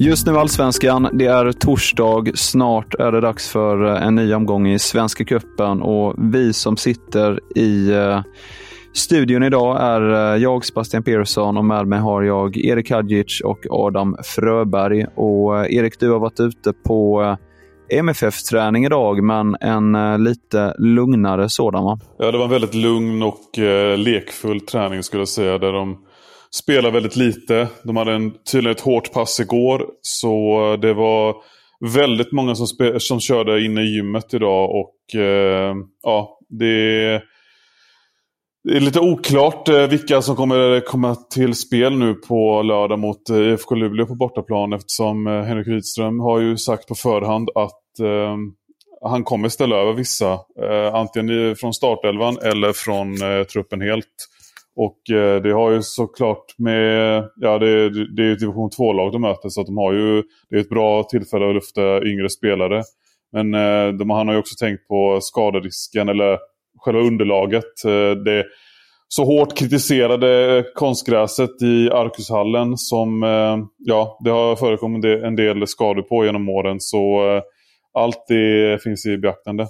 Just nu Allsvenskan, det är torsdag. Snart är det dags för eh, en ny omgång i Svenska Cupen och vi som sitter i eh, studion idag är eh, jag, Sebastian Persson och med mig har jag Erik Hadjic och Adam Fröberg. Och Erik, du har varit ute på MFF-träning idag, men en lite lugnare sådan va? Ja, det var en väldigt lugn och lekfull träning skulle jag säga. Där de spelar väldigt lite. De hade en, tydligen ett hårt pass igår. Så det var väldigt många som, spe, som körde inne i gymmet idag. Och eh, ja, det, det är lite oklart eh, vilka som kommer komma till spel nu på lördag mot eh, IFK Luleå på bortaplan. Eftersom eh, Henrik Rydström har ju sagt på förhand att eh, han kommer ställa över vissa. Eh, antingen från startelvan eller från eh, truppen helt. Och eh, det har ju såklart med, ja det, det är ett division 2-lag de möter så att de har ju, det är ett bra tillfälle att lufta yngre spelare. Men eh, de, han har ju också tänkt på skaderisken eller själva underlaget. Eh, det så hårt kritiserade konstgräset i Arkushallen som, ja det har förekommit en del skador på genom åren. Så allt det finns i beaktande.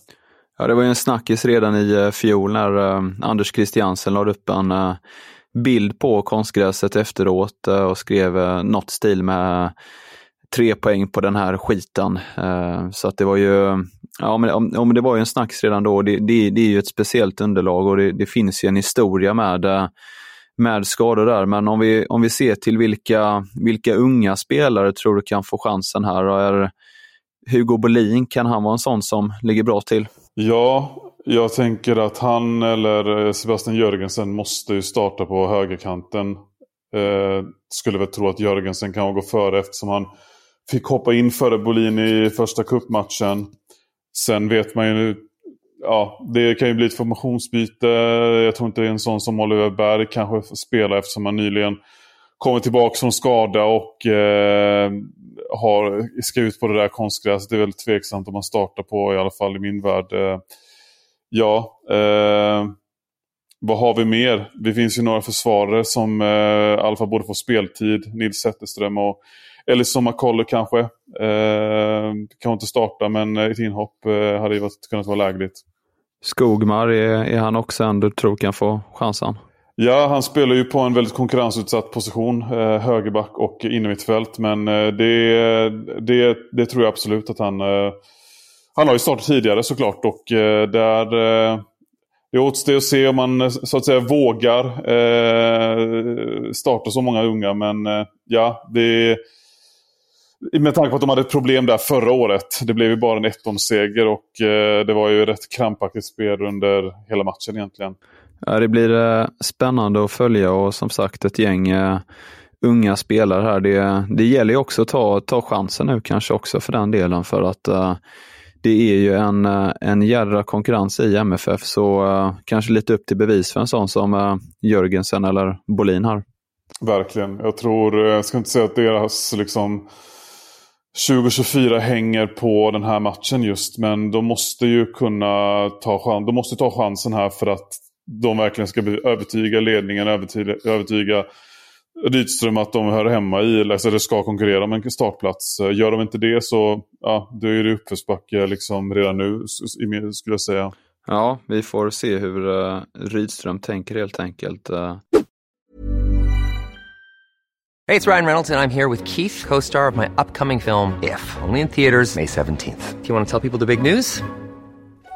Ja, det var ju en snackis redan i eh, fjol när eh, Anders Christiansen lade upp en eh, bild på konstgräset efteråt och skrev något stil med tre poäng på den här skiten. så att det var ju, ja men, om, det var ju en snackis redan då. Det, det, det är ju ett speciellt underlag och det, det, finns ju en historia med, med skador där. Men om vi, om vi ser till vilka, vilka unga spelare tror du kan få chansen här? Är Hugo Bolin, kan han vara en sån som ligger bra till? Ja, jag tänker att han eller eh, Sebastian Jörgensen måste ju starta på högerkanten. Eh, skulle väl tro att Jörgensen kan gå före eftersom han fick hoppa in före Bolin i första kuppmatchen. Sen vet man ju, ja, det kan ju bli ett formationsbyte. Jag tror inte det är en sån som Oliver Berg kanske spelar eftersom han nyligen kommer tillbaka från skada och eh, har, ska ut på det där konstgräset. Det är väldigt tveksamt om man startar på, i alla fall i min värld. Eh, ja, eh, vad har vi mer? Det finns ju några försvarare som eh, i alla fall borde få speltid. Nils Zetterström och Ellison McCollough kanske. Eh, kan inte starta men eh, ett inhopp eh, hade ju varit, kunnat vara lägligt. Skogmar, är, är han också en du tror kan få chansen? Ja, han spelar ju på en väldigt konkurrensutsatt position. Eh, högerback och innermittfält. Men eh, det, det, det tror jag absolut att han... Eh, han har ju startat tidigare såklart och eh, där... Eh, det återstår att se om man eh, så att säga vågar eh, starta så många unga. Men eh, ja, det... Med tanke på att de hade ett problem där förra året. Det blev ju bara en 1-0-seger och eh, det var ju rätt krampaktigt spel under hela matchen egentligen. Ja, det blir eh, spännande att följa och som sagt ett gäng eh, unga spelare här. Det, det gäller ju också att ta, ta chansen nu kanske också för den delen för att uh, det är ju en, en jädra konkurrens i MFF så uh, kanske lite upp till bevis för en sån som uh, Jörgensen eller Bolin har. Verkligen. Jag tror, jag ska inte säga att deras liksom 2024 hänger på den här matchen just men de måste ju kunna ta, chans, de måste ta chansen här för att de verkligen ska övertyga ledningen, övertyga, övertyga Rydström att de hör hemma i, eller det ska konkurrera om en startplats. Eh, gör de inte det så ja, då är det uppförsbacke liksom redan nu, skulle jag säga. Ja, vi får se hur uh, Rydström tänker helt enkelt. Uh. Hey, it's Ryan Reynolds and I'm here with Keith, co-star of my upcoming film If, only in theaters May 17th. Do you want to tell people the big news?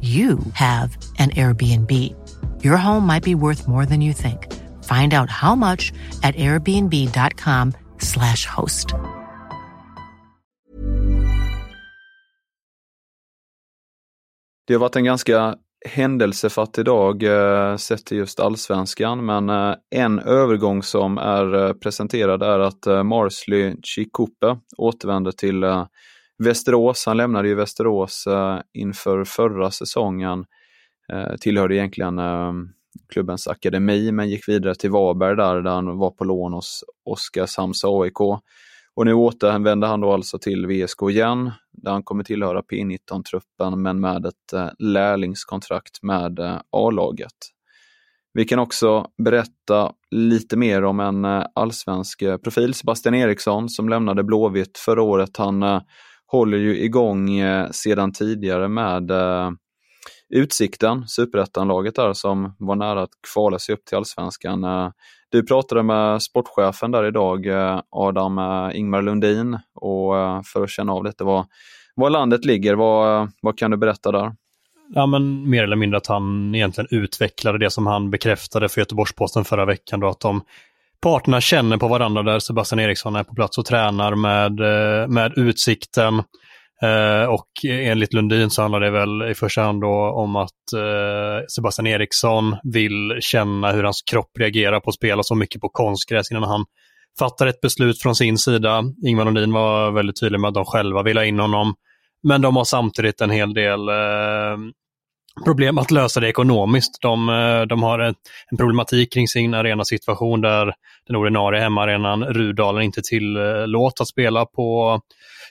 you have an Airbnb. Your home might be worth more than you think. Find out how much at airbnb.com slash host. Det har varit en ganska händelsefattig dag eh, sett till just allsvenskan, men eh, en övergång som är eh, presenterad är att eh, Marsley Chikupe återvänder till eh, Västerås, han lämnade ju Västerås eh, inför förra säsongen. Eh, tillhörde egentligen eh, klubbens akademi men gick vidare till Varberg där, där han var på lån hos Oskarshamns AIK. Och nu återvänder han då alltså till VSK igen, där han kommer tillhöra P19-truppen men med ett lärlingskontrakt med A-laget. Vi kan också berätta lite mer om en allsvensk profil, Sebastian Eriksson, som lämnade Blåvitt förra året. Han håller ju igång eh, sedan tidigare med eh, Utsikten, superettanlaget där som var nära att kvala sig upp till allsvenskan. Eh, du pratade med sportchefen där idag, eh, Adam eh, Ingmar Lundin, och eh, för att känna av lite vad, var landet ligger, vad, vad kan du berätta där? Ja, men mer eller mindre att han egentligen utvecklade det som han bekräftade för Göteborgs-Posten förra veckan, då, att de parterna känner på varandra där Sebastian Eriksson är på plats och tränar med, eh, med Utsikten. Eh, och enligt Lundin så handlar det väl i första hand då om att eh, Sebastian Eriksson vill känna hur hans kropp reagerar på att spela så mycket på konstgräs innan han fattar ett beslut från sin sida. Ingvar Lundin var väldigt tydlig med att de själva vill ha in honom. Men de har samtidigt en hel del problem att lösa det ekonomiskt. De, eh, de har en, problematik kring sin arenasituation där den ordinarie hemmaarenan Rudalen inte tillåts att spela på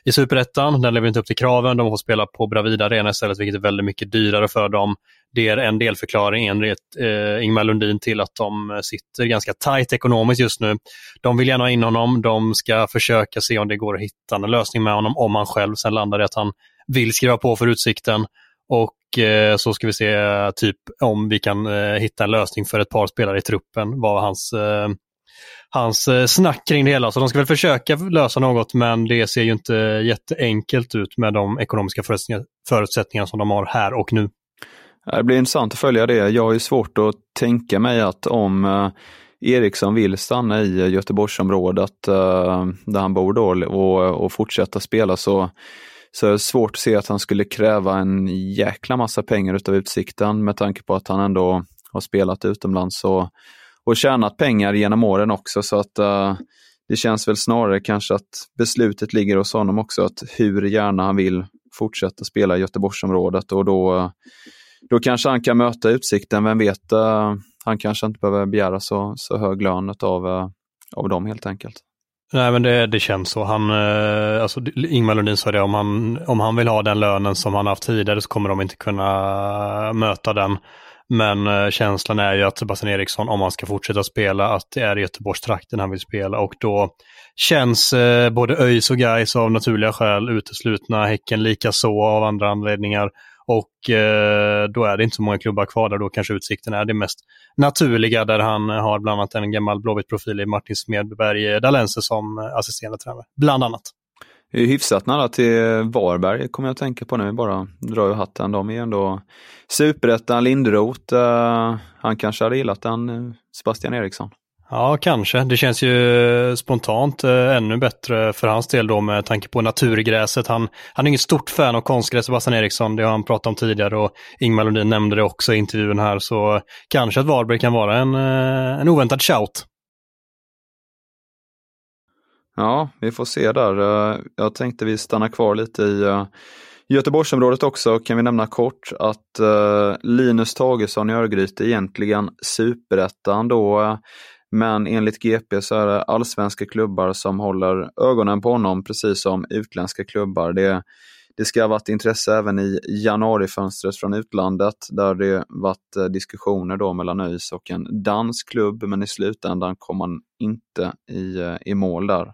i Superettan. Den lever inte upp till kraven. De får spela på Bravida Arena istället, vilket är väldigt mycket dyrare för dem. Det är en delförklaring enligt eh, Ingmar Lundin till att de eh, sitter ganska tajt ekonomiskt just nu. De vill gärna ha in honom. De ska försöka se om det går att hitta en lösning med honom om han själv sen landar i att han vill skriva på för Utsikten. Och Eh, så ska vi se typ om vi kan eh, hitta en lösning för ett par spelare i truppen, vad hans, eh, hans snack kring det hela. Så de ska väl försöka lösa något men det ser ju inte jätteenkelt ut med de ekonomiska förutsättningar, förutsättningar som de har här och nu. Det blir intressant att följa det. Jag har ju svårt att tänka mig att om Eriksson vill stanna i Göteborgsområdet där han bor då och, och fortsätta spela så så är det svårt att se att han skulle kräva en jäkla massa pengar utav Utsikten med tanke på att han ändå har spelat utomlands och, och tjänat pengar genom åren också. Så att uh, det känns väl snarare kanske att beslutet ligger hos honom också, att hur gärna han vill fortsätta spela i Göteborgsområdet och då, eh, då kanske han kan möta Utsikten, vem vet, uh, han kanske inte behöver begära så, så hög lön av, av dem helt enkelt. Nej, men det, det känns så. Han, eh, alltså, Ingmar Lundin sa det, om han, om han vill ha den lönen som han haft tidigare så kommer de inte kunna möta den. Men eh, känslan är ju att Sebastian Eriksson, om han ska fortsätta spela, att det är Göteborgstrakten han vill spela och då känns eh, både ÖIS och Gais av naturliga skäl uteslutna, Häcken likaså av andra anledningar. Och eh, då är det inte så många klubbar kvar där då kanske Utsikten är det mest naturliga där han har bland annat en gammal Blåvitt-profil i Martin Smedberg eh, Dalense som eh, assisterande tränare, bland annat. Det är hyfsat nära till Varberg kommer jag att tänka på nu, bara drar ju hatten. De är ju ändå superettan, Lindroth, eh, han kanske hade gillat den, eh, Sebastian Eriksson. Ja, kanske. Det känns ju spontant eh, ännu bättre för hans del då med tanke på naturgräset. Han, han är inget stort fan av konstgräs, Sebastian Eriksson. Det har han pratat om tidigare och Ingmar Lundin nämnde det också i intervjun här. Så kanske att Varberg kan vara en, eh, en oväntad shout. Ja, vi får se där. Eh, jag tänkte vi stannar kvar lite i eh, Göteborgsområdet också kan vi nämna kort att eh, Linus Tagesson i Örgryte egentligen superettan då. Men enligt GP så är det allsvenska klubbar som håller ögonen på honom precis som utländska klubbar. Det, det ska ha varit intresse även i januarifönstret från utlandet där det varit eh, diskussioner då mellan ÖIS och en dansk klubb men i slutändan kom man inte i, eh, i mål där.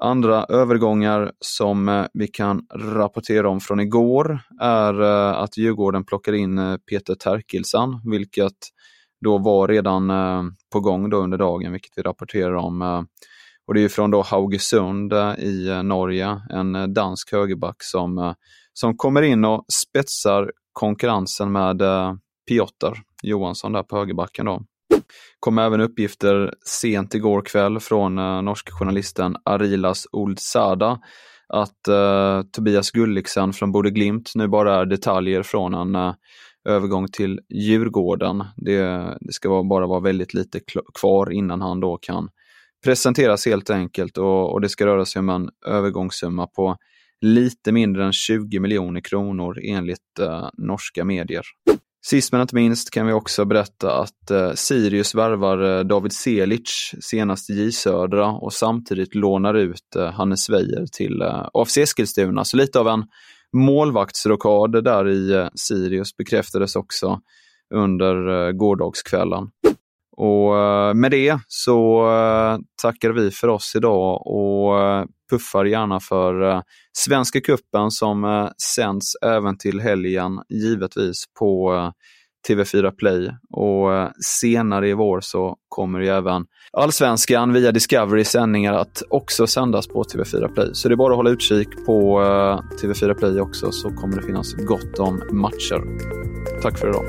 Andra övergångar som eh, vi kan rapportera om från igår är att Djurgården plockar in Peter Terkilsson, vilket då var redan eh, på gång då under dagen, vilket vi rapporterar om. Eh, och det är från då Haugesund eh, i Norge, en dansk högerback som, som kommer in och spetsar konkurrensen med Piotr Johansson där på högerbacken. Då kom även uppgifter sent igår kväll från eh, norska journalisten Arilas Oldsada att eh, Tobias Gulliksen från Bode Glimt nu bara är detaljer från en eh, övergång till Djurgården. Det, det ska bara vara väldigt lite kvar innan han då kan presenteras helt enkelt och, och det ska röra sig om en övergångssumma på lite mindre än 20 miljoner kronor enligt eh, norska medier. Sist men inte minst kan vi också berätta att eh, Sirius värvar eh, David Selic senast i J Södra och samtidigt lånar ut eh, Hannes Weijer till eh, AFC Eskilstuna. Så lite av en målvaktsrockader där i eh, Sirius bekräftades också under eh, gårdagskvällen. Och eh, med det så tackar vi för oss idag och puffar gärna för Svenska Kuppen som sänds även till helgen, givetvis på TV4 Play. Och eh, senare i vår så kommer ju även Allsvenskan via Discovery sändningar att också sändas på TV4 Play. Så det är bara att hålla utkik på eh, TV4 Play också så kommer det finnas gott om matcher. Tack för idag.